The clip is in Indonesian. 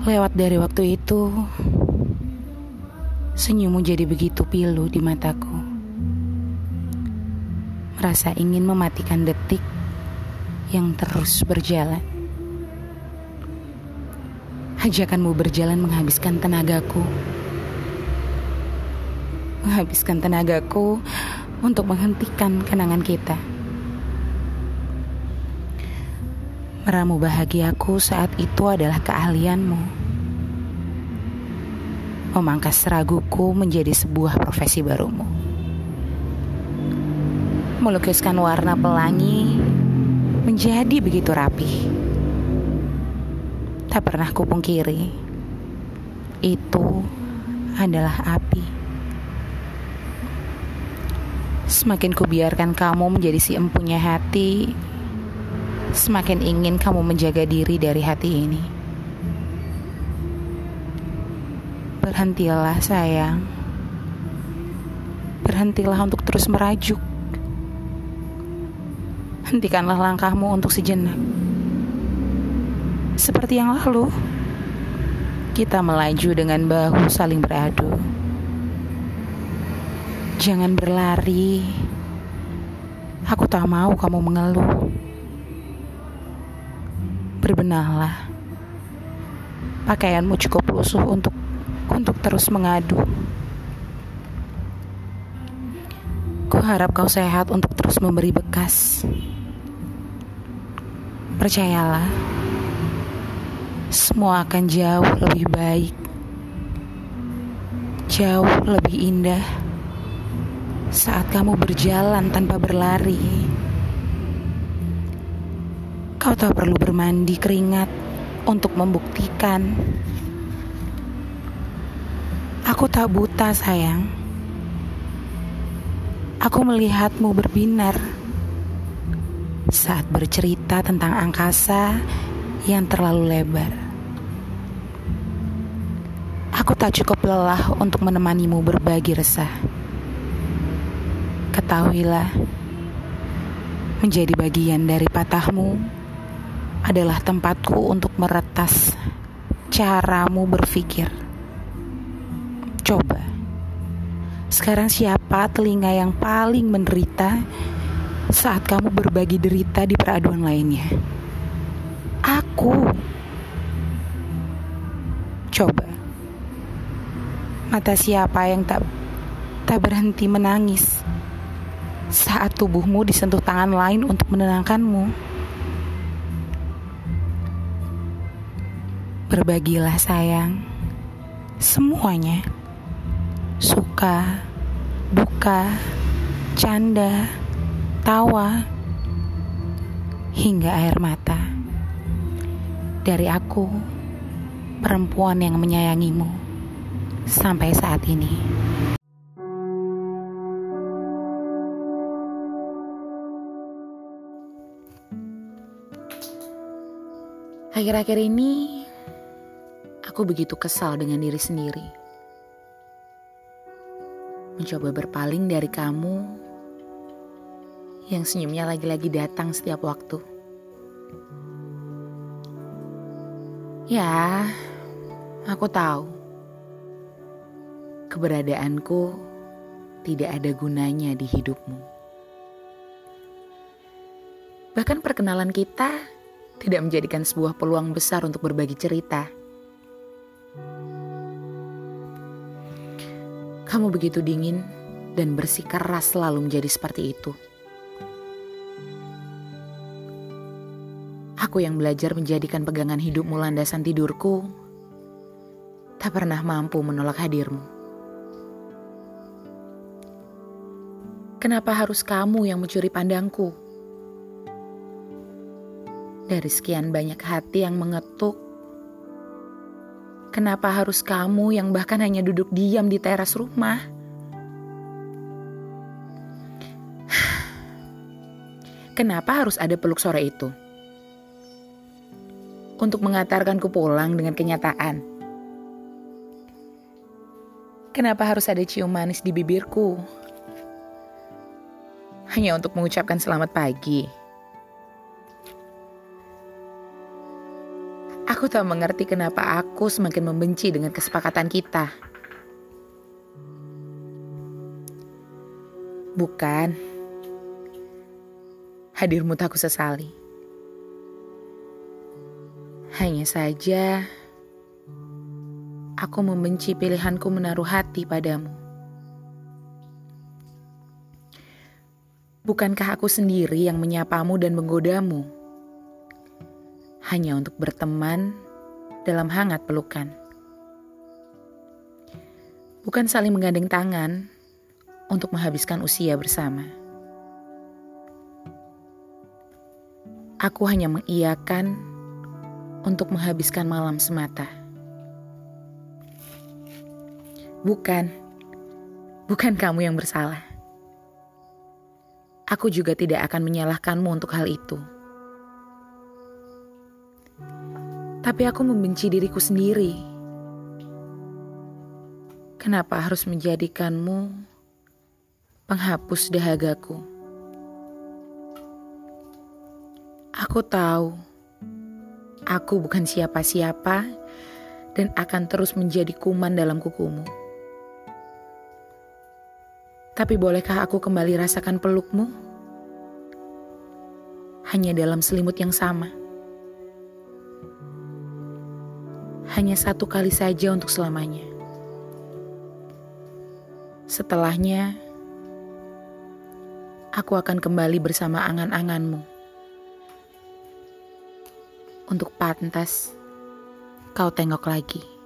Lewat dari waktu itu, senyummu jadi begitu pilu di mataku. Merasa ingin mematikan detik yang terus berjalan. Ajakanmu berjalan menghabiskan tenagaku. Menghabiskan tenagaku untuk menghentikan kenangan kita. Meramu bahagiaku saat itu adalah keahlianmu. Memangkas raguku menjadi sebuah profesi barumu. Melukiskan warna pelangi menjadi begitu rapi. Tak pernah kupungkiri, itu adalah api. Semakin kubiarkan kamu menjadi si empunya hati, semakin ingin kamu menjaga diri dari hati ini. Berhentilah, sayang. Berhentilah untuk terus merajuk. Hentikanlah langkahmu untuk sejenak. Seperti yang lalu, kita melaju dengan bahu saling beradu. Jangan berlari. Aku tak mau kamu mengeluh berbenahlah. Pakaianmu cukup lusuh untuk untuk terus mengadu. Ku harap kau sehat untuk terus memberi bekas. Percayalah, semua akan jauh lebih baik, jauh lebih indah saat kamu berjalan tanpa berlari. Kau tak perlu bermandi keringat untuk membuktikan. Aku tak buta, sayang. Aku melihatmu berbinar saat bercerita tentang angkasa yang terlalu lebar. Aku tak cukup lelah untuk menemanimu berbagi resah. Ketahuilah, menjadi bagian dari patahmu adalah tempatku untuk meretas caramu berpikir. Coba, sekarang siapa telinga yang paling menderita saat kamu berbagi derita di peraduan lainnya? Aku. Coba, mata siapa yang tak tak berhenti menangis saat tubuhmu disentuh tangan lain untuk menenangkanmu? Berbagilah sayang Semuanya Suka Duka Canda Tawa Hingga air mata Dari aku Perempuan yang menyayangimu Sampai saat ini Akhir-akhir ini Aku begitu kesal dengan diri sendiri. Mencoba berpaling dari kamu yang senyumnya lagi-lagi datang setiap waktu. Ya, aku tahu. Keberadaanku tidak ada gunanya di hidupmu. Bahkan perkenalan kita tidak menjadikan sebuah peluang besar untuk berbagi cerita. Kamu begitu dingin dan bersikeras selalu menjadi seperti itu. Aku yang belajar menjadikan pegangan hidupmu landasan tidurku, tak pernah mampu menolak hadirmu. Kenapa harus kamu yang mencuri pandangku? Dari sekian banyak hati yang mengetuk, Kenapa harus kamu yang bahkan hanya duduk diam di teras rumah? Kenapa harus ada peluk sore itu? Untuk mengantarkanku pulang dengan kenyataan. Kenapa harus ada cium manis di bibirku? Hanya untuk mengucapkan selamat pagi. Aku tak mengerti kenapa aku semakin membenci dengan kesepakatan kita. Bukan. Hadirmu tak sesali. Hanya saja, aku membenci pilihanku menaruh hati padamu. Bukankah aku sendiri yang menyapamu dan menggodamu? Hanya untuk berteman dalam hangat pelukan. Bukan saling menggandeng tangan untuk menghabiskan usia bersama. Aku hanya mengiyakan untuk menghabiskan malam semata. Bukan, bukan kamu yang bersalah. Aku juga tidak akan menyalahkanmu untuk hal itu. Tapi aku membenci diriku sendiri. Kenapa harus menjadikanmu penghapus dahagaku? Aku tahu aku bukan siapa-siapa dan akan terus menjadi kuman dalam kukumu. Tapi bolehkah aku kembali rasakan pelukmu? Hanya dalam selimut yang sama. Hanya satu kali saja untuk selamanya. Setelahnya, aku akan kembali bersama angan-anganmu. Untuk pantas, kau tengok lagi.